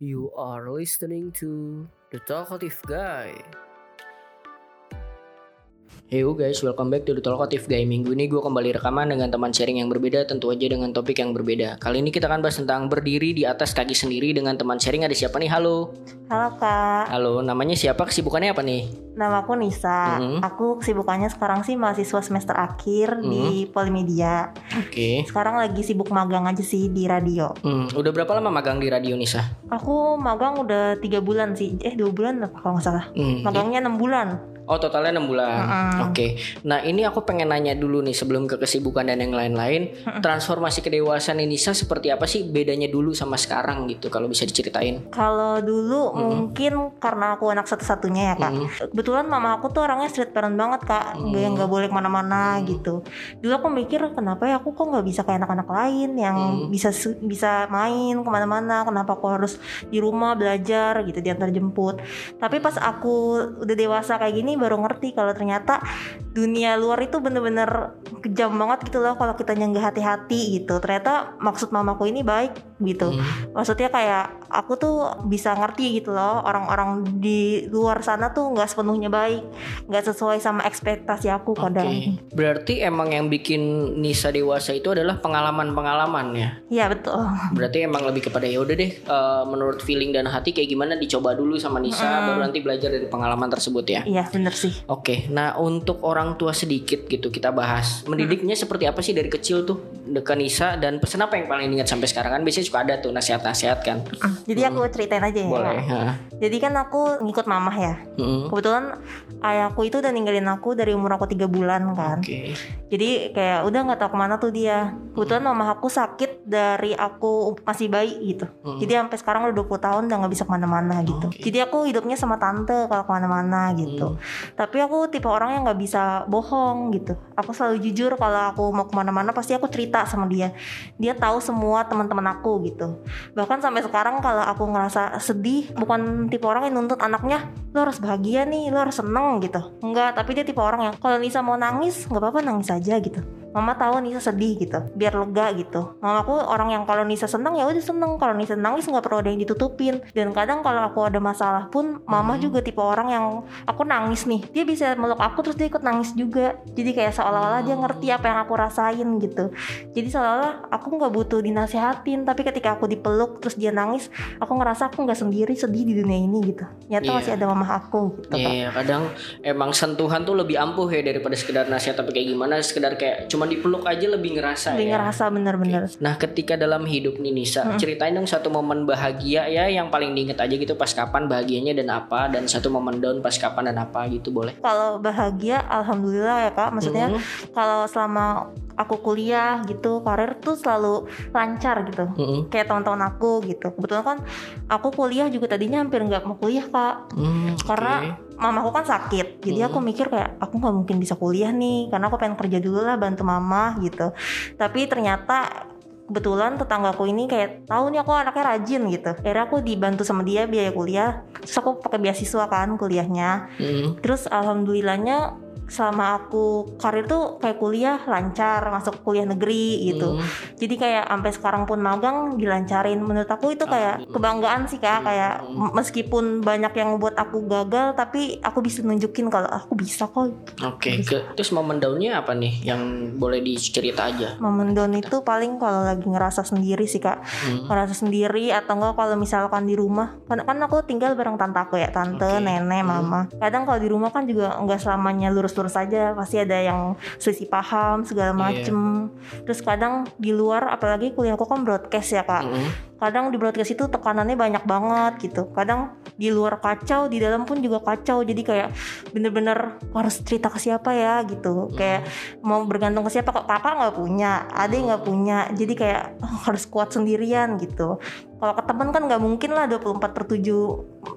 You are listening to The Talkative Guy. Yo guys, welcome back to The Talkative Guy. Minggu ini gue kembali rekaman dengan teman sharing yang berbeda, tentu aja dengan topik yang berbeda. Kali ini kita akan bahas tentang berdiri di atas kaki sendiri dengan teman sharing. Ada siapa nih? Halo. Halo kak, Halo, namanya siapa? Kesibukannya apa nih? nama aku Nisa. Mhm. Aku kesibukannya sekarang sih mahasiswa semester akhir di Polimedia. Oke. Sekarang lagi sibuk magang aja sih di radio. Hmm, udah berapa lama magang di radio Nisa? Aku magang udah tiga bulan sih, eh dua bulan apa kalau nggak salah. Hmm. Magangnya enam bulan. Oh totalnya 6 bulan. Mm-mm. Oke. Nah ini aku pengen nanya dulu nih sebelum ke kesibukan dan yang lain-lain. Transformasi kedewasaan Nisa seperti apa sih bedanya dulu sama sekarang gitu kalau bisa diceritain? Kalau dulu mungkin karena aku anak satu-satunya ya kak. Kebetulan mama aku tuh orangnya street parent banget kak, nggak nggak boleh ke mana-mana gitu. Dulu aku mikir kenapa ya aku kok nggak bisa kayak anak-anak lain yang bisa su- bisa main ke mana-mana. Kenapa aku harus di rumah belajar gitu diantar jemput. Tapi pas aku udah dewasa kayak gini baru ngerti kalau ternyata dunia luar itu bener-bener kejam banget gitu loh kalau kita nggak hati-hati gitu. Ternyata maksud mamaku ini baik gitu. Maksudnya kayak aku tuh bisa ngerti gitu loh orang-orang di luar sana tuh nggak sepenuhnya baik nggak sesuai sama ekspektasi aku kadang. Oke. Berarti emang yang bikin Nisa dewasa itu adalah pengalaman-pengalaman ya. iya betul. Berarti emang lebih kepada ya udah deh eh, menurut feeling dan hati kayak gimana dicoba dulu sama Nisa baru nanti belajar dari pengalaman tersebut ya. iya bener sih. Oke, nah untuk orang tua sedikit gitu kita bahas mendidiknya seperti apa sih dari kecil tuh dekat Nisa dan pesan apa yang paling diingat sampai sekarang? Kan biasanya suka ada tuh nasihat-nasihat kan. jadi aku ceritain aja ya Boleh. ha. jadi kan aku ngikut mamah ya. Mm-mm. kebetulan ayahku itu udah ninggalin aku dari umur aku tiga bulan kan. Oke. jadi kayak udah nggak tahu ke mana tuh dia. Kebetulan mama aku sakit dari aku masih bayi gitu. Jadi sampai sekarang udah 20 tahun udah nggak bisa ke mana-mana gitu. Jadi aku hidupnya sama tante kalau ke mana-mana gitu. Tapi aku tipe orang yang nggak bisa bohong gitu. Aku selalu jujur kalau aku mau ke mana-mana pasti aku cerita sama dia. Dia tahu semua teman-teman aku gitu. Bahkan sampai sekarang kalau aku ngerasa sedih bukan tipe orang yang nuntut anaknya lo harus bahagia nih lo harus seneng gitu. Enggak tapi dia tipe orang yang kalau Nisa mau nangis nggak apa-apa nangis aja gitu Mama tahu Nisa sedih gitu, biar lega gitu. Mamaku orang yang kalau Nisa seneng ya udah seneng, kalau Nisa nangis nggak perlu ada yang ditutupin. Dan kadang kalau aku ada masalah pun, Mama juga tipe orang yang aku nangis nih, dia bisa meluk aku terus dia ikut nangis juga. Jadi kayak seolah-olah dia ngerti apa yang aku rasain gitu. Jadi seolah-olah aku nggak butuh dinasehatin, tapi ketika aku dipeluk terus dia nangis, aku ngerasa aku nggak sendiri sedih di dunia ini gitu. Nyata Iya. masih ada mama aku gitu. Iya, kadang emang sentuhan tuh lebih ampuh ya daripada sekedar nasihat tapi kayak gimana sekedar kayak cuma dipeluk aja lebih ngerasa Lebih ya. ngerasa bener-bener. Nah, ketika dalam hidup nih Nisa, ceritain dong satu momen bahagia ya yang paling diinget aja gitu pas kapan bahagianya dan apa dan satu momen down pas kapan dan apa gitu boleh. kalau bahagia alhamdulillah ya kak maksudnya Mhm. kalau selama aku kuliah gitu karir tuh selalu lancar gitu Mm-mm. kayak teman-teman aku gitu kebetulan kan aku kuliah juga tadinya hampir nggak mau kuliah kak Hmm, karena mamaku kan sakit jadi aku mikir kayak aku nggak mungkin bisa kuliah nih karena aku pengen kerja dulu lah bantu mama gitu. Tapi ternyata kebetulan tetanggaku ini kayak tahu nih aku anaknya rajin gitu. Akhirnya aku dibantu sama dia biaya kuliah. Terus aku pakai beasiswa kan kuliahnya. Terus alhamdulillahnya selama aku karir tuh kayak kuliah lancar masuk kuliah negeri gitu. Hmm. Jadi kayak sampai sekarang pun magang dilancarin. Menurut aku itu kayak kebanggaan sih kak. Kayak m- meskipun banyak yang buat aku gagal, tapi aku bisa nunjukin kalau aku bisa kok. Oke, ke- terus momen downnya apa nih yang boleh dicerita aja? Momen down itu paling kalau lagi ngerasa sendiri sih kak. Hmm. Ngerasa sendiri atau enggak kalau misalkan di rumah. Kan, kan aku tinggal bareng tante aku ya, tante, Oke. nenek, mama. Kadang kalau di rumah kan juga nggak selamanya lurus-lurus aja, pasti ada yang selisih paham segala Iya. macem. Terus kadang di luar, apalagi kuliahku kan broadcast ya kak. Mm. Kadang di broadcast itu tekanannya banyak banget gitu. Kadang di luar kacau, di dalam pun juga kacau. Jadi kayak bener-bener harus cerita ke siapa ya gitu. Kayak mau bergantung ke siapa kok kakak nggak punya, adik nggak punya. Jadi kayak oh, harus kuat sendirian gitu. Kalau ke temen kan nggak mungkin lah 24 per 7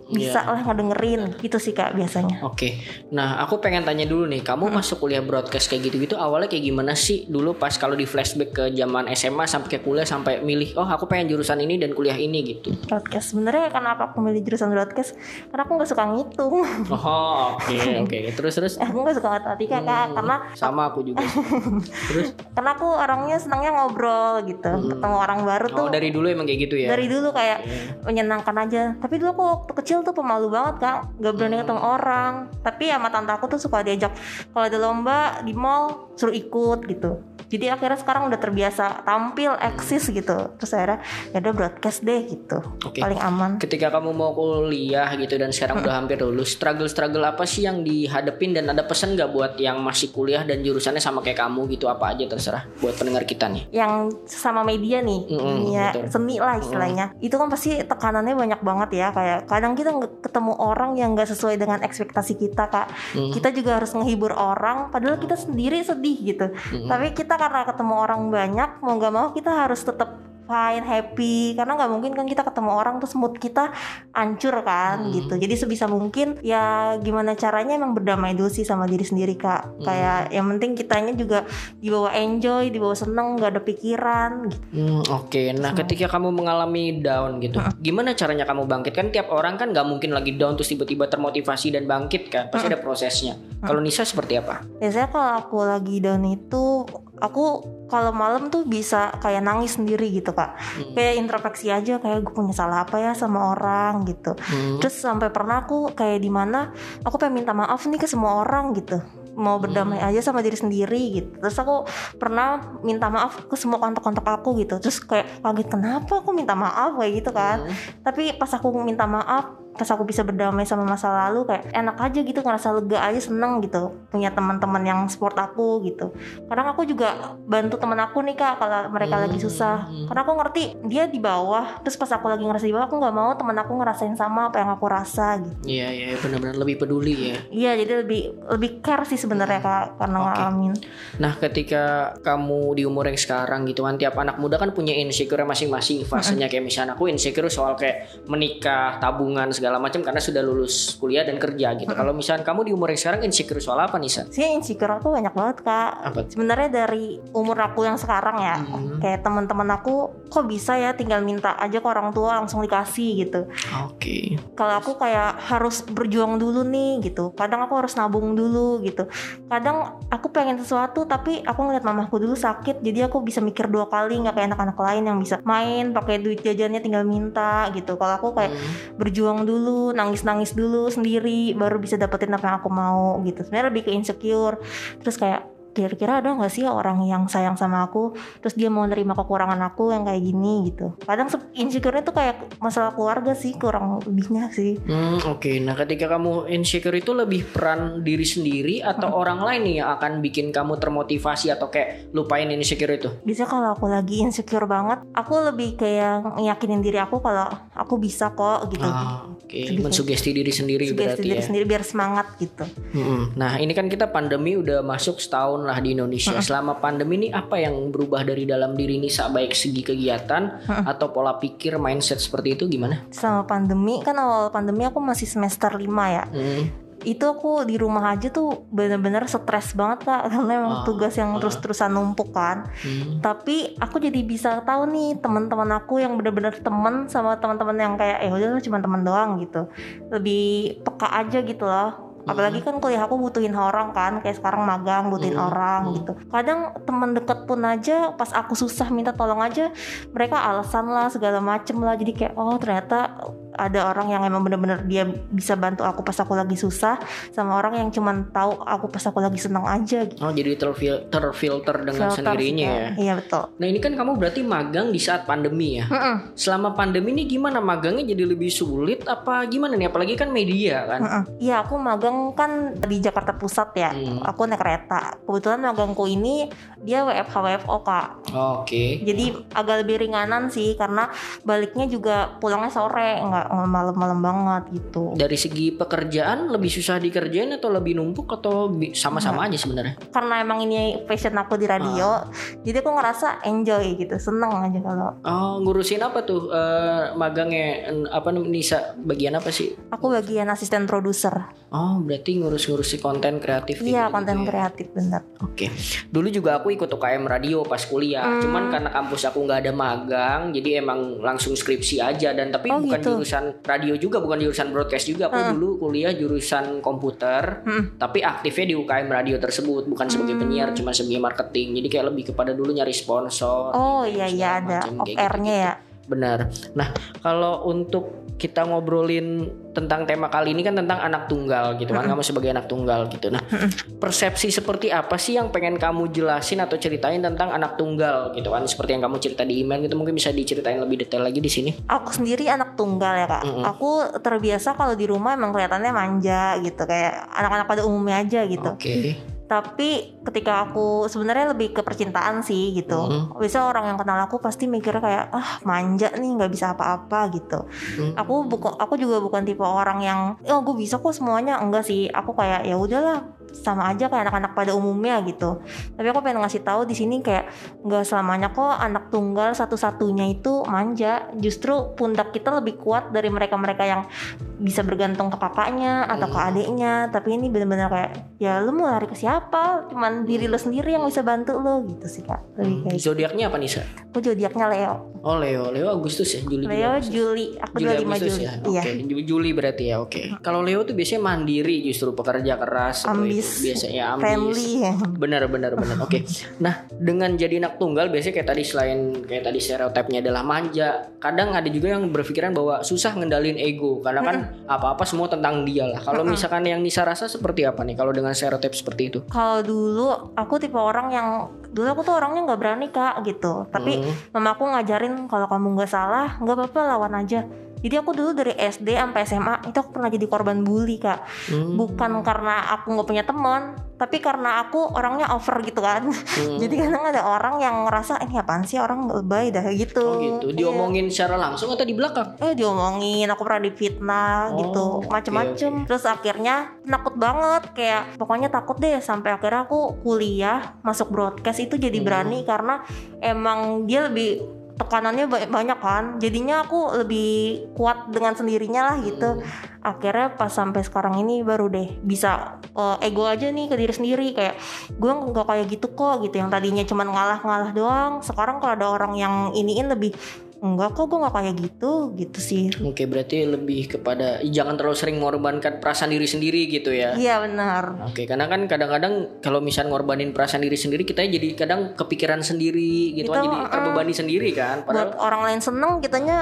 bisa Iya. lah ngedengerin gitu sih kak biasanya. Oke, nah aku pengen tanya dulu nih, kamu masuk kuliah broadcast kayak gitu-gitu awalnya kayak gimana sih? Dulu pas kalau di flashback ke zaman SMA sampai ke kuliah sampai milih, oh aku pengen jurusan ini dan kuliah ini gitu. broadcast. Sebenarnya kenapa aku milih jurusan broadcast? Karena aku nggak suka ngitung. Oh oke oke, terus terus? Aku nggak suka matematika kak Hmm, karena sama aku juga. terus? Karena aku orangnya senangnya ngobrol gitu. Ketemu orang baru tuh oh dari dulu emang kayak gitu ya? dari dulu kayak menyenangkan aja. Tapi dulu aku waktu kecil tuh pemalu banget kak. Gak berani ketemu orang. Tapi sama tante aku tuh suka diajak kalau ada lomba di mall suruh ikut gitu jadi akhirnya sekarang udah terbiasa tampil eksis gitu terus akhirnya ya udah broadcast deh gitu Oke. paling aman Ketika kamu mau kuliah gitu dan sekarang udah hampir lulus, struggle-struggle apa sih yang dihadapin dan ada pesan nggak buat yang masih kuliah dan jurusannya sama kayak kamu gitu apa aja terserah buat pendengar kita nih. yang sama media nih Mm-mm, dunia betul. seni lah istilahnya itu kan pasti tekanannya banyak banget ya kayak kadang kita ketemu orang yang nggak sesuai dengan ekspektasi kita kak Mm. kita juga harus menghibur orang padahal kita sendiri sedih gitu Mm-mm. tapi kita karena ketemu orang banyak mau nggak mau kita harus tetap fine happy karena nggak mungkin kan kita ketemu orang terus mood kita hancur kan Hmm. gitu jadi sebisa mungkin ya gimana caranya emang berdamai dulu sih sama diri sendiri kak Hmm. kayak yang penting kitanya juga dibawa enjoy dibawa seneng nggak ada pikiran gitu Hmm, Oke, nah ketika kamu mengalami down gitu, gimana caranya kamu bangkit? Kan tiap orang kan nggak mungkin lagi down terus tiba-tiba termotivasi dan bangkit kan, pasti ada prosesnya. Kalau Nisa seperti apa? biasanya kalau aku lagi down itu aku kalau malam tuh bisa kayak nangis sendiri gitu kak. Hmm. kayak introspeksi aja kayak gue punya salah apa ya sama orang gitu. Hmm. terus sampai pernah aku kayak di mana aku pengen minta maaf nih ke semua orang gitu. Mau berdamai aja sama diri sendiri gitu. Terus aku pernah minta maaf ke semua kontak-kontak aku gitu. Terus kayak kaget kenapa aku minta maaf? kayak gitu kan. Hmm. tapi pas aku minta maaf pas aku bisa berdamai sama masa lalu kayak enak aja gitu ngerasa lega aja seneng gitu punya teman-teman yang support aku gitu. Kadang aku juga bantu teman aku nih kak kalau mereka lagi susah. Karena aku ngerti dia di bawah terus pas aku lagi ngerasa di bawah aku nggak mau teman aku ngerasain sama apa yang aku rasa gitu. Iya, iya, benar-benar lebih peduli ya. iya jadi lebih lebih care sih sebenarnya kak karena Oke. ngalamin. Nah, ketika kamu di umur yang sekarang gitu kan, tiap anak muda kan punya insecure masing-masing fasenya. Kayak misalnya aku insecure soal kayak menikah, tabungan segala macam karena sudah lulus kuliah dan kerja gitu. Kalau misalnya kamu di umur yang sekarang insecure soal apa Nisa? sih insecure aku banyak banget kak Apa? sebenarnya dari umur aku yang sekarang ya Hmm. kayak teman-teman aku kok bisa ya tinggal minta aja ke orang tua langsung dikasih gitu Oke. kalau aku kayak harus berjuang dulu nih gitu kadang aku harus nabung dulu gitu kadang aku pengen sesuatu tapi aku ngeliat mamaku dulu sakit jadi aku bisa mikir dua kali nggak kayak anak-anak lain yang bisa main pakai duit jajannya tinggal minta gitu kalau aku kayak Hmm. berjuang dulu nangis-nangis dulu sendiri baru bisa dapetin apa yang aku mau gitu. Sebenarnya lebih ke insecure. Terus kayak kira-kira ada nggak sih orang yang sayang sama aku terus dia mau nerima kekurangan aku yang kayak gini gitu kadang se- insecure itu kayak masalah keluarga sih kurang lebihnya sih Hmm, oke. Nah, ketika kamu insecure itu lebih peran diri sendiri atau orang lain nih yang akan bikin kamu termotivasi atau kayak lupain insecure itu? biasanya kalau aku lagi insecure banget aku lebih kayak ngeyakinin diri aku kalau aku bisa kok gitu Ah, oke. Lebih kayak- Mensugesti diri sendiri Sugesti berarti diri ya. sendiri biar semangat gitu Mm-mm. Nah ini kan kita pandemi udah masuk setahun lah di Indonesia. Selama pandemi ini apa yang berubah dari dalam diri Nisa baik segi kegiatan atau pola pikir mindset seperti itu gimana? sama pandemi kan awal pandemi aku masih semester 5 ya Hmm. itu aku di rumah aja tuh bener-bener stres banget kak karena emang Ah, tugas yang ah. terus-terusan numpuk kan Hmm. tapi aku jadi bisa tahu nih teman-teman aku yang bener-bener temen sama teman-teman yang kayak eh udah cuma teman doang gitu lebih peka aja gitu loh apalagi kan kuliah aku butuhin orang kan kayak sekarang magang butuhin Hmm, orang hmm. gitu. Kadang teman deket pun aja pas aku susah minta tolong aja mereka alasan lah segala macem lah. Jadi kayak oh ternyata ada orang yang emang bener-bener dia bisa bantu aku pas aku lagi susah sama orang yang cuman tahu aku pas aku lagi senang aja gitu Oh jadi terfil- terfilter dengan Filter sendirinya ya. Iya betul Nah ini kan kamu berarti magang di saat pandemi ya. Mm-mm. Selama pandemi ini gimana magangnya jadi lebih sulit apa gimana nih? Apalagi kan media kan. Iya aku magang kan di Jakarta Pusat ya Hmm. Aku naik kereta Kebetulan magangku ini Dia WFH WFO kak Oke. Jadi agak lebih ringanan sih Karena baliknya juga pulangnya sore Nggak kayak malam-malam banget gitu Dari segi pekerjaan lebih susah dikerjain atau lebih numpuk atau sama-sama aja sebenarnya? karena emang ini passion aku di radio jadi aku ngerasa enjoy gitu seneng aja kalau Oh, ngurusin apa tuh eh, magangnya apa Nisa bagian apa sih? aku bagian asisten produser Oh, berarti ngurus-ngurusi konten kreatif iya gitu konten ya? kreatif bener Oke, dulu juga aku ikut UKM radio pas kuliah. Hmm. Cuman karena kampus aku nggak ada magang, jadi emang langsung skripsi aja. Dan tapi Oh, bukan gitu. jurusan radio juga, bukan jurusan broadcast juga. Aku dulu kuliah jurusan komputer, Hmm. tapi aktifnya di UKM radio tersebut, bukan sebagai penyiar, cuma sebagai marketing. Jadi kayak lebih kepada dulu nyari sponsor. oh gitu, iya iya ada off airnya ya Benar. Nah, kalau untuk kita ngobrolin tentang tema kali ini kan tentang anak tunggal gitu kan, kamu sebagai anak tunggal gitu. Nah, persepsi seperti apa sih yang pengen kamu jelasin atau ceritain tentang anak tunggal gitu kan? Seperti yang kamu cerita di email gitu, mungkin bisa diceritain lebih detail lagi di sini. aku sendiri anak tunggal ya kak aku terbiasa kalau di rumah emang kelihatannya manja gitu kayak anak-anak pada umumnya aja gitu Oke. Tapi ketika aku sebenarnya lebih ke percintaan sih gitu. Mm-hmm. bisa orang yang kenal aku pasti mikirnya kayak ah manja nih nggak bisa apa-apa gitu. Hmm. aku bukan aku juga bukan tipe orang yang oh gue bisa kok semuanya. Enggak sih. Aku kayak ya udahlah sama aja kayak anak-anak pada umumnya gitu. Tapi aku pengen ngasih tahu di sini kayak nggak selamanya kok anak tunggal satu-satunya itu manja. Justru pundak kita lebih kuat dari mereka-mereka yang bisa bergantung ke kakaknya atau ke adiknya tapi ini bener-bener kayak ya lu mau lari ke siapa cuman diri lu sendiri yang bisa bantu lu gitu sih kak lebih kayak gitu. Zodiaknya apa Nisa? aku zodiaknya Leo Oh Leo, Leo Agustus ya, Juli. Leo Agustus. Juli aku Juli 25 Agustus Juli ya. iya Oke, Ju- Juli berarti ya. Oke. Kalau Leo tuh biasanya mandiri justru pekerja keras ambis itu. biasanya ambis. friendly Benar benar benar. Oke. Nah, dengan jadi anak tunggal biasanya kayak tadi selain kayak tadi stereotipnya adalah manja, kadang ada juga yang berpikiran bahwa susah ngendalin ego karena kan apa-apa semua tentang dia lah. Kalau misalkan yang Nisa rasa seperti apa nih kalau dengan stereotip seperti itu? kalau dulu aku tipe orang yang dulu aku tuh orangnya nggak berani kak gitu tapi Hmm. mama aku ngajarin kalau kamu nggak salah nggak apa-apa lawan aja jadi aku dulu dari SD sampai SMA itu aku pernah jadi korban bully kak Hmm. bukan karena aku nggak punya teman tapi karena aku orangnya over gitu kan Hmm. jadi kadang ada orang yang ngerasa ini apaan sih orang lebay dah gitu Oh gitu. Iya. Diomongin secara langsung atau di belakang? eh diomongin aku pernah difitnah Oh, gitu macem-macem terus akhirnya takut banget kayak pokoknya takut deh sampai akhirnya aku kuliah masuk broadcast itu jadi Hmm. berani karena emang dia lebih tekanannya ba- banyak kan. Jadinya aku lebih kuat dengan sendirinya lah gitu. Akhirnya pas sampai sekarang ini baru deh bisa eh, ego aja nih ke diri sendiri. Kayak gue nggak kayak gitu kok gitu. Yang tadinya cuman ngalah-ngalah doang sekarang kalau ada orang yang iniin lebih enggak kok gue nggak kayak gitu gitu sih Oke, berarti lebih kepada jangan terlalu sering mengorbankan perasaan diri sendiri gitu ya. iya benar Oke, karena kan kadang-kadang kalau misalnya ngorbanin perasaan diri sendiri, kita jadi kadang kepikiran sendiri gitu kan, Itu, jadi uh, terbebani sendiri kan. Padahal, buat orang lain seneng kitanya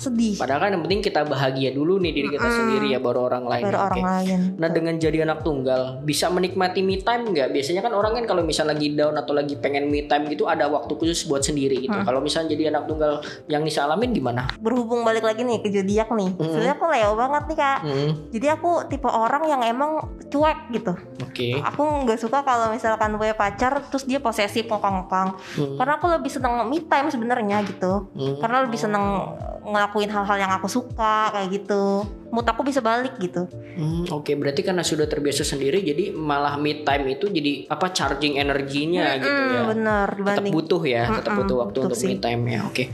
sedih padahal kan yang penting kita bahagia dulu nih diri kita sendiri ya, baru orang lain. Oke. orang lain Nah dengan jadi anak tunggal bisa menikmati me time nggak? Biasanya kan orang kan kalau misalnya lagi down atau lagi pengen me time gitu ada waktu khusus buat sendiri gitu. Kalau misalnya jadi anak tunggal yang Nisa alamin gimana? berhubung balik lagi nih ke zodiak nih sebenarnya aku Leo banget nih kak Hmm, jadi aku tipe orang yang emang cuek gitu Oke. aku nggak suka kalau misalkan punya pacar terus dia posesif ngokang-ngokang Hmm. karena aku lebih seneng me time sebenarnya gitu Hmm. karena lebih seneng ngelakuin hal-hal yang aku suka kayak gitu mood aku bisa balik gitu Hmm, Oke, berarti karena sudah terbiasa sendiri, jadi malah me time itu jadi apa charging energinya gitu Hmm, ya. bener Tetap butuh ya, tetap Mm-mm, butuh waktu untuk sih. me time ya. Oke.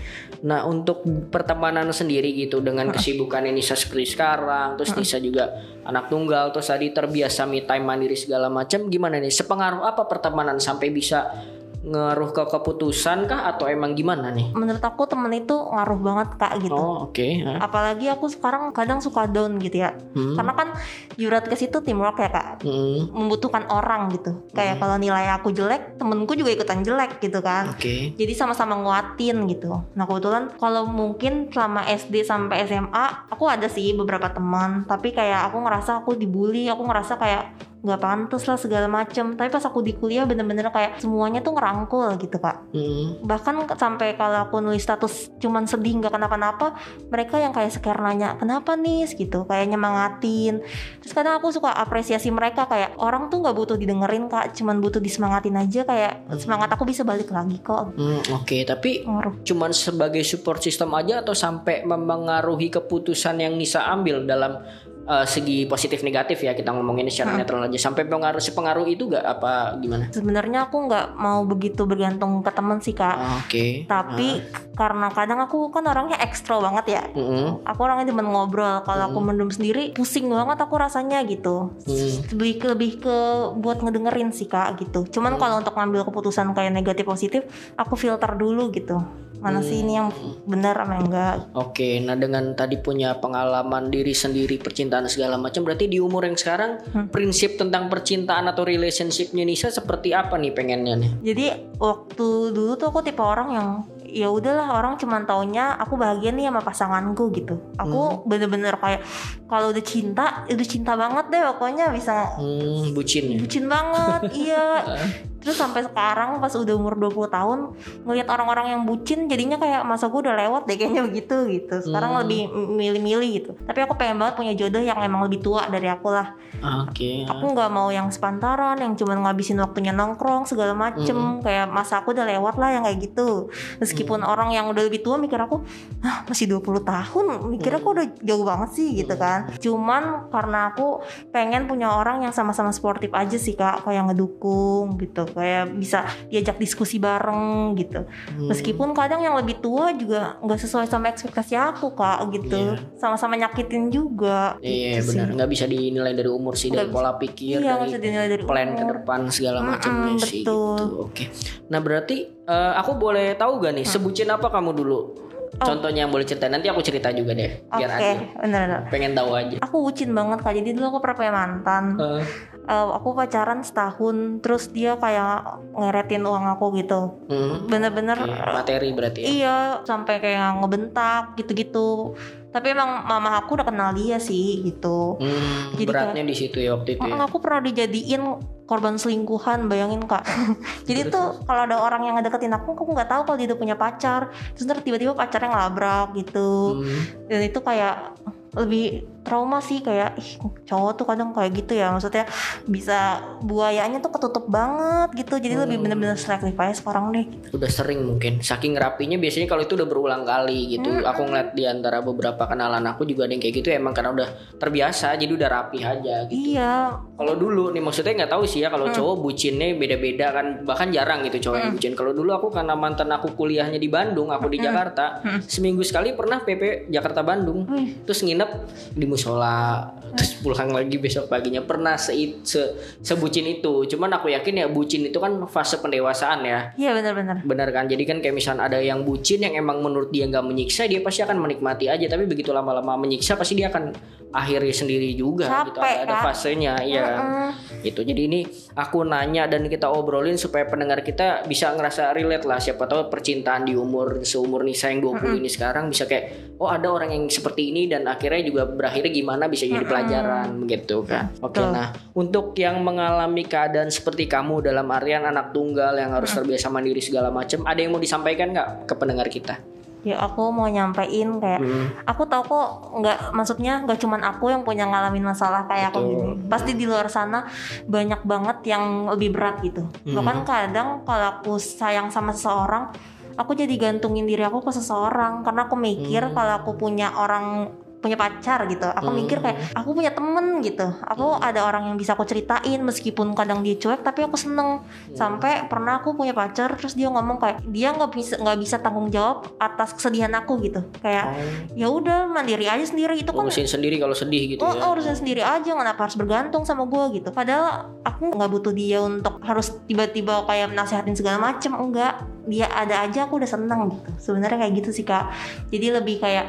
Nah untuk pertemanan sendiri gitu dengan kesibukan Nisa seperti sekarang, terus Nisa juga anak tunggal, terus tadi terbiasa me time mandiri segala macam, gimana nih? Sepengaruh apa pertemanan sampai bisa ngaruh ke keputusan kah atau emang gimana nih? menurut aku temen itu ngaruh banget kak gitu Oh oke. Hah? apalagi aku sekarang kadang suka down gitu ya Hmm. karena kan Juratkas itu teamwork ya kak Hmm, membutuhkan orang gitu kayak kalau nilai aku jelek temenku juga ikutan jelek gitu kan Oke. jadi sama-sama nguatin gitu nah kebetulan kalau mungkin selama SD sampai SMA aku ada sih beberapa teman tapi kayak aku ngerasa aku dibully aku ngerasa kayak nggak pantas lah segala macem. Tapi pas aku di kuliah bener-bener kayak semuanya tuh ngerangkul gitu kak. Hmm. bahkan sampai kalau aku nulis status cuman sedih nggak kenapa-napa mereka yang kayak seker nanya kenapa nih gitu kayak nyemangatin. Terus kadang aku suka apresiasi mereka kayak orang tuh nggak butuh didengerin kak. Cuman butuh disemangatin aja kayak semangat aku bisa balik lagi kok. Hmm, Oke, tapi ngaruh. cuman sebagai support system aja atau sampai mempengaruhi keputusan yang Nisa ambil dalam uh, segi positif negatif ya kita ngomongin secara netral aja. Sampai pengaruh sepengaruh itu gak apa gimana? sebenarnya aku nggak mau begitu bergantung ke temen sih kak. Ah, Oke. tapi karena kadang aku kan orangnya ekstro banget ya. Mm-mm. aku orangnya demen ngobrol. Kalau aku mendem sendiri pusing banget aku rasanya gitu. Hmm. lebih ke lebih ke buat ngedengerin sih kak gitu. Cuman kalau untuk ngambil keputusan kayak negatif positif aku filter dulu gitu mana sih ini yang benar sama yang enggak? Oke, nah dengan tadi punya pengalaman diri sendiri percintaan segala macam, berarti di umur yang sekarang prinsip tentang percintaan atau relationshipnya Nisa seperti apa nih pengennya nih? jadi waktu dulu tuh aku tipe orang yang ya udahlah orang cuman taunya aku bahagia nih sama pasanganku gitu. Aku bener-bener kayak kalau udah cinta udah cinta banget deh pokoknya bisa Hmm, bucin ya. bucin banget iya terus sampai sekarang pas udah umur 20 tahun ngelihat orang-orang yang bucin jadinya kayak masa gue udah lewat deh kayaknya begitu gitu. Sekarang Hmm. lebih milih-milih gitu. Tapi aku pengen banget punya jodoh yang emang lebih tua dari aku lah. Oke. aku nggak mau yang sepantaran yang cuma ngabisin waktunya nongkrong segala macem. Kayak masa aku udah lewat lah yang kayak gitu. Meskipun orang yang udah lebih tua mikir aku ah masih 20 tahun? Mikir aku udah jauh banget sih gitu kan. Cuman karena aku pengen punya orang yang sama-sama sportif aja sih kak. Kayak ngedukung gitu kayak bisa diajak diskusi bareng gitu meskipun kadang yang lebih tua juga nggak sesuai sama ekspektasi aku kak gitu sama-sama nyakitin juga Iya gitu sih. benar, nggak bisa dinilai dari umur sih, dari pola pikir, iya dari dinilai dari plan ke depan segala macamnya Mm-mm, sih betul. gitu. Oke. Nah berarti eh, aku boleh tahu gak nih sebutin apa kamu dulu? Contohnya yang boleh cerita nanti aku cerita juga deh Oh. Oke, biar adil. bener-bener. Pengen tahu aja. Aku bucin banget kak. Jadi dulu aku pernah punya mantan. Eh, Eh, aku pacaran setahun, terus dia kayak ngeretin uang aku gitu. hmm, Bener-bener. oke, materi berarti ya. Iya, sampai kayak ngebentak gitu-gitu. Tapi emang mama aku udah kenal dia sih gitu. Hmm, Jadi beratnya di situ ya waktu itu ya. Aku pernah dijadiin korban selingkuhan, bayangin kak. Jadi tuh kalau ada orang yang ngedeketin aku, aku nggak tahu kalau dia udah punya pacar. Terus ntar tiba-tiba pacarnya ngelabrak gitu. Hmm, dan itu kayak lebih trauma sih kayak ih, cowok tuh kadang kayak gitu ya. Maksudnya bisa buayanya tuh ketutup banget gitu. Jadi lebih bener-bener sacrifice sekarang deh udah sering mungkin. Saking rapinya biasanya kalau itu udah berulang kali gitu. Aku ngeliat di antara beberapa kenalan aku juga ada yang kayak gitu emang karena udah terbiasa jadi udah rapi aja gitu. Iya. Kalau dulu nih maksudnya nggak tahu sih ya kalau cowok bucinnya beda-beda kan. Bahkan jarang gitu cowok yang bucin. Kalau dulu aku karena mantan aku kuliahnya di Bandung, aku di Jakarta, seminggu sekali pernah PP Jakarta Bandung, terus nginep di musola, terus pulang lagi besok paginya pernah se, se sebucin itu. Cuman aku yakin ya bucin itu kan fase pendewasaan ya. iya bener-bener Benar kan? Jadi kan kayak misalnya ada yang bucin yang emang menurut dia nggak menyiksa, dia pasti akan menikmati aja. Tapi begitu lama-lama menyiksa, pasti dia akan akhirnya sendiri juga gitu. Capek, Ada, ada Kak. fasenya, iya. Gitu. Jadi ini aku nanya dan kita obrolin supaya pendengar kita bisa ngerasa relate lah. Siapa tahu percintaan di umur seumur Nisa yang 20 ini sekarang bisa kayak oh ada orang yang seperti ini dan akhirnya juga berakhirnya gimana bisa jadi pelajaran gitu kan. Oke, Betul. nah untuk yang mengalami keadaan seperti kamu dalam artian anak tunggal yang harus terbiasa mandiri segala macam, ada yang mau disampaikan nggak ke pendengar kita? Ya aku mau nyampein kayak Hmm. aku tahu kok nggak maksudnya nggak cuman aku yang punya ngalamin masalah kayak aku Betul. gini pasti di luar sana banyak banget yang lebih berat gitu Hmm. bahkan kadang kalau aku sayang sama seseorang aku jadi gantungin diri aku ke seseorang karena aku mikir Hmm. kalau aku punya orang punya pacar gitu. Aku mikir kayak aku punya temen gitu. Aku Hmm. ada orang yang bisa aku ceritain meskipun kadang dia cuek tapi aku seneng. Hmm. sampai pernah aku punya pacar terus dia ngomong kayak dia nggak bisa nggak bisa tanggung jawab atas kesedihan aku gitu. Kayak ya udah mandiri aja sendiri. Itu kan Urusin sendiri kalau sedih gitu Oh, ya. oh, urusan sendiri aja. Kenapa harus bergantung sama gue gitu? Padahal aku nggak butuh dia untuk harus tiba-tiba kayak nasehatin segala macem. Enggak. Dia ada aja aku udah seneng gitu. Sebenarnya kayak gitu sih kak. Jadi lebih kayak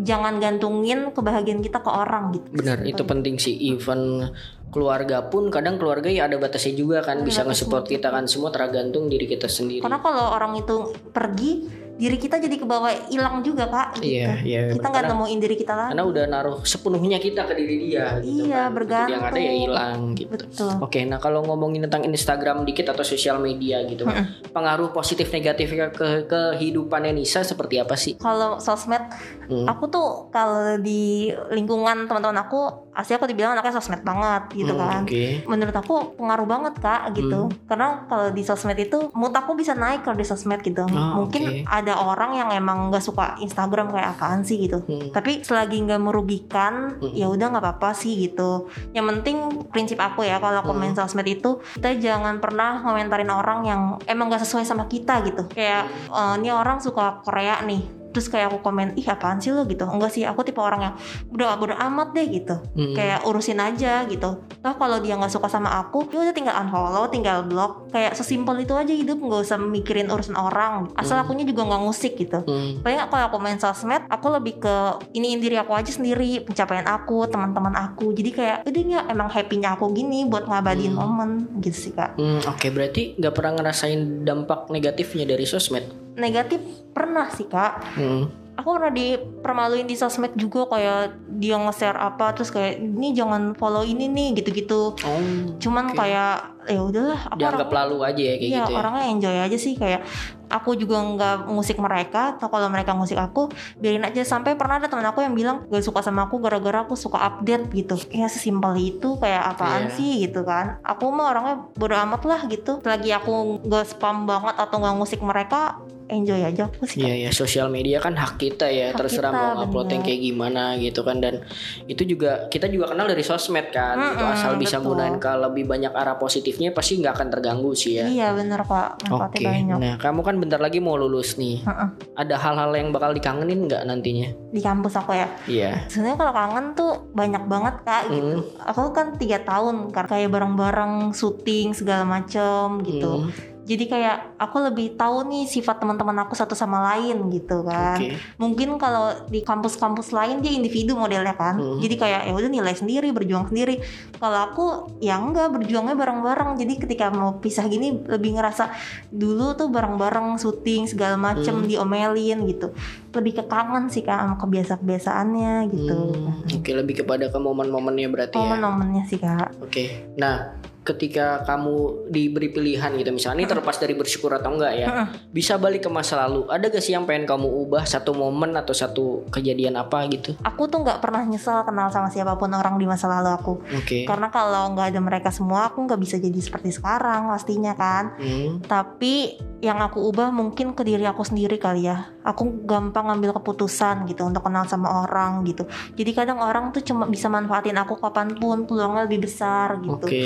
jangan gantungin kebahagiaan kita ke orang gitu Benar, itu penting sih. Even keluarga pun kadang keluarga ya ada batasnya juga kan bisa nge-support kita kan semua tergantung diri kita sendiri. karena kalau orang itu pergi diri kita jadi kebawa hilang juga kak gitu. Iya, iya. kita nggak nemuin diri kita lagi karena udah naruh sepenuhnya kita ke diri dia gitu Iya, kan. bergantung. Yang ada ya hilang gitu. betul Oke, nah kalau ngomongin tentang Instagram dikit atau sosial media gitu, kan, pengaruh positif negatifnya ke kehidupannya Nisa seperti apa sih? kalau sosmed Hmm. aku tuh kalau di lingkungan teman-teman aku asli aku dibilang anaknya sosmed banget gitu Hmm, kan Oke. menurut aku pengaruh banget kak gitu Hmm. karena kalau di sosmed itu mood aku bisa naik kalau di sosmed gitu Oh, mungkin oke. ada orang yang emang nggak suka Instagram kayak apaan sih gitu Hmm. tapi selagi nggak merugikan Hmm. ya udah nggak apa-apa sih gitu yang penting prinsip aku ya kalau aku Hmm. main sosmed itu kita jangan pernah ngomentarin orang yang emang gak sesuai sama kita gitu kayak Hmm. "Eh, ini orang suka Korea nih terus kayak aku komen ih apaan sih lo gitu enggak sih aku tipe orang yang udah bodo amat deh gitu Hmm. kayak urusin aja gitu toh kalau dia nggak suka sama aku ya udah tinggal unfollow tinggal block kayak sesimpel itu aja hidup nggak usah mikirin urusan orang asal Hmm. akunya juga nggak ngusik gitu Hmm. paling kalau aku main sosmed aku lebih ke iniin diri aku aja sendiri pencapaian aku teman-teman aku jadi kayak udah ini emang happynya aku gini buat ngabadiin Hmm. momen gitu sih kak Hmm, Oke, berarti nggak pernah ngerasain dampak negatifnya dari sosmed. Negatif pernah sih kak Hmm. aku pernah dipermaluin di sosmed juga kayak dia nge-share apa terus kayak ini jangan follow ini nih gitu-gitu Oh. cuman Oke. kayak ya udahlah aku dianggap orang- lalu aja ya kayak Iya gitu ya. orangnya enjoy aja sih kayak aku juga nggak musik mereka atau kalau mereka musik aku biarin aja sampai pernah ada teman aku yang bilang gak suka sama aku gara-gara aku suka update gitu ya sesimpel itu kayak apaan Iya. sih gitu kan aku mah orangnya bodo amat lah gitu lagi aku nggak spam banget atau nggak musik mereka enjoy aja aku sih Iya ya sosial media kan hak kita ya Hak terserah kita, mau ngupload yang kayak gimana gitu kan dan itu juga kita juga kenal dari sosmed kan gitu Mm-mm, asal bisa betul. gunain ke lebih banyak arah positifnya pasti nggak akan terganggu sih ya. iya bener pak Oke, banyak nah kamu kan bentar lagi mau lulus nih. Heeh. Ada hal-hal yang bakal dikangenin nggak nantinya? di kampus aku ya Iya. sebenarnya kalau kangen tuh banyak banget kak gitu Hmm. aku kan tiga tahun kan kayak bareng-bareng syuting segala macem gitu Hmm, jadi kayak aku lebih tahu nih sifat teman-teman aku satu sama lain gitu kan Oke. mungkin kalau di kampus-kampus lain dia individu modelnya kan Hmm. jadi kayak ya udah nilai sendiri berjuang sendiri kalau aku ya enggak berjuangnya bareng-bareng jadi ketika mau pisah gini lebih ngerasa dulu tuh bareng-bareng syuting segala macem Hmm. diomelin gitu lebih ke kangen sih kak sama kebiasa-kebiasaannya gitu Hmm, Oke, lebih kepada ke momen-momennya berarti ya. momen-momennya sih kak Oke. Nah, ketika kamu diberi pilihan gitu misalnya ini terlepas dari bersyukur atau enggak ya bisa balik ke masa lalu. Ada gak sih yang pengen kamu ubah satu momen atau satu kejadian apa gitu? Aku tuh nggak pernah nyesel kenal sama siapa pun orang di masa lalu aku. Oke. Karena kalau nggak ada mereka semua aku nggak bisa jadi seperti sekarang pastinya kan. Hmm, tapi yang aku ubah mungkin ke diri aku sendiri kali ya. Aku gampang ngambil keputusan gitu untuk kenal sama orang gitu. Jadi kadang orang tuh cuma bisa manfaatin aku kapan pun peluangnya lebih besar gitu. Oke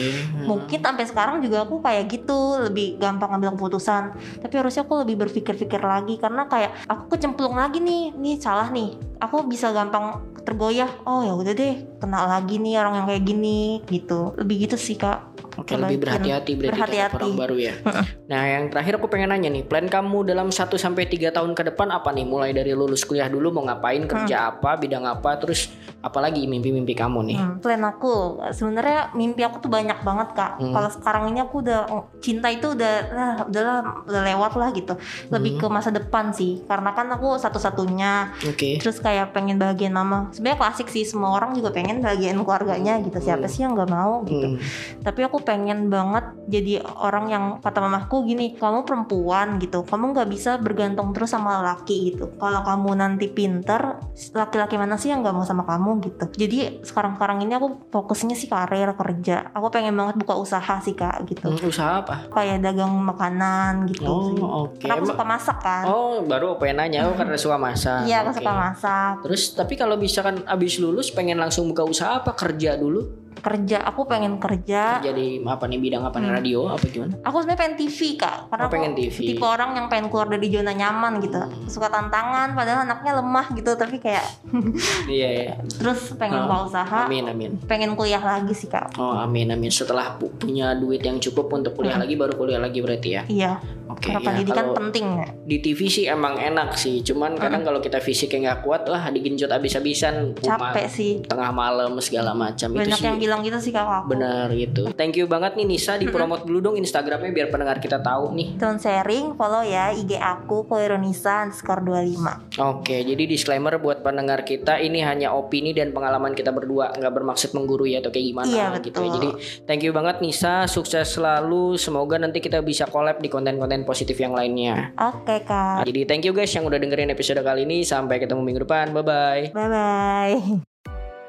mungkin sampai sekarang juga aku kayak gitu lebih gampang ngambil keputusan. Tapi harusnya aku lebih berpikir-pikir lagi karena kayak aku kecemplung lagi nih nih salah nih. Aku bisa gampang tergoyah. Oh ya udah deh kenal lagi nih orang yang kayak gini gitu lebih gitu sih kak Oke lebih berhati-hati berarti Berhati-hati. orang baru ya. Nah yang terakhir aku pengen nanya nih, plan kamu dalam 1 sampai tiga tahun ke depan apa nih? Mulai dari lulus kuliah dulu mau ngapain, kerja apa, bidang apa, terus apalagi mimpi-mimpi kamu nih? Hmm, plan aku sebenarnya mimpi aku tuh banyak banget kak. Hmm. Kalau sekarang ini aku udah cinta itu udah lah udahlah udah lewat lah gitu. Lebih Hmm. ke masa depan sih. Karena kan aku satu-satunya. Oke. Terus kayak pengen bahagian mama. Sebenarnya klasik sih semua orang juga pengen bahagian keluarganya gitu. Siapa Hmm. sih yang nggak mau gitu. Hmm. Tapi aku pengen banget jadi orang yang kata mamaku gini, kamu perempuan gitu, kamu nggak bisa bergantung terus sama laki gitu. Kalau kamu nanti pinter, laki-laki mana sih yang nggak mau sama kamu gitu. Jadi sekarang-sekarang ini aku fokusnya sih karir kerja. Aku pengen banget buka usaha sih kak gitu. Hmm, usaha apa? Kayak dagang makanan gitu Oh sih. oke. Karena aku suka masak kan. Oh baru aku pengen nanya, oh karena suka masak. Iya aku suka masak. Terus tapi kalau misalkan abis lulus pengen langsung buka usaha apa kerja dulu? Kerja aku pengen kerja. Kerja di apa nih bidang apa nih radio apa gimana? Aku sebenarnya pengen TV kak, karena Oh, pengen TV. tipe orang yang pengen keluar dari zona nyaman gitu. Suka tantangan, padahal anaknya lemah gitu, tapi kayak Iya ya. terus pengen Oh, usaha, Amin amin. pengen kuliah lagi sih kak. Oh amin amin. Setelah pu- punya duit yang cukup untuk kuliah lagi baru kuliah lagi berarti ya. Iya, Oke. karena ya, pendidikan kalau penting ya. di TV sih emang enak sih. Cuman kadang kalau kita fisiknya nggak kuat lah digenjot abis-abisan. Capek sih. Tengah malam segala macam itu sih. Bilang bilang gitu sih kakak aku. Benar gitu. Thank you banget nih Nisa di promote dulu dong Instagramnya biar pendengar kita tahu nih. Don't sharing, follow ya IG aku Koironisa underscore 25 Oke, jadi disclaimer buat pendengar kita ini hanya opini dan pengalaman kita berdua, nggak bermaksud menggurui atau kayak gimana Iya, gitu. betul. Jadi thank you banget Nisa, sukses selalu. Semoga nanti kita bisa collab di konten-konten positif yang lainnya. Oke kak, Jadi thank you guys yang udah dengerin episode kali ini. Sampai ketemu minggu depan. Bye bye. bye-bye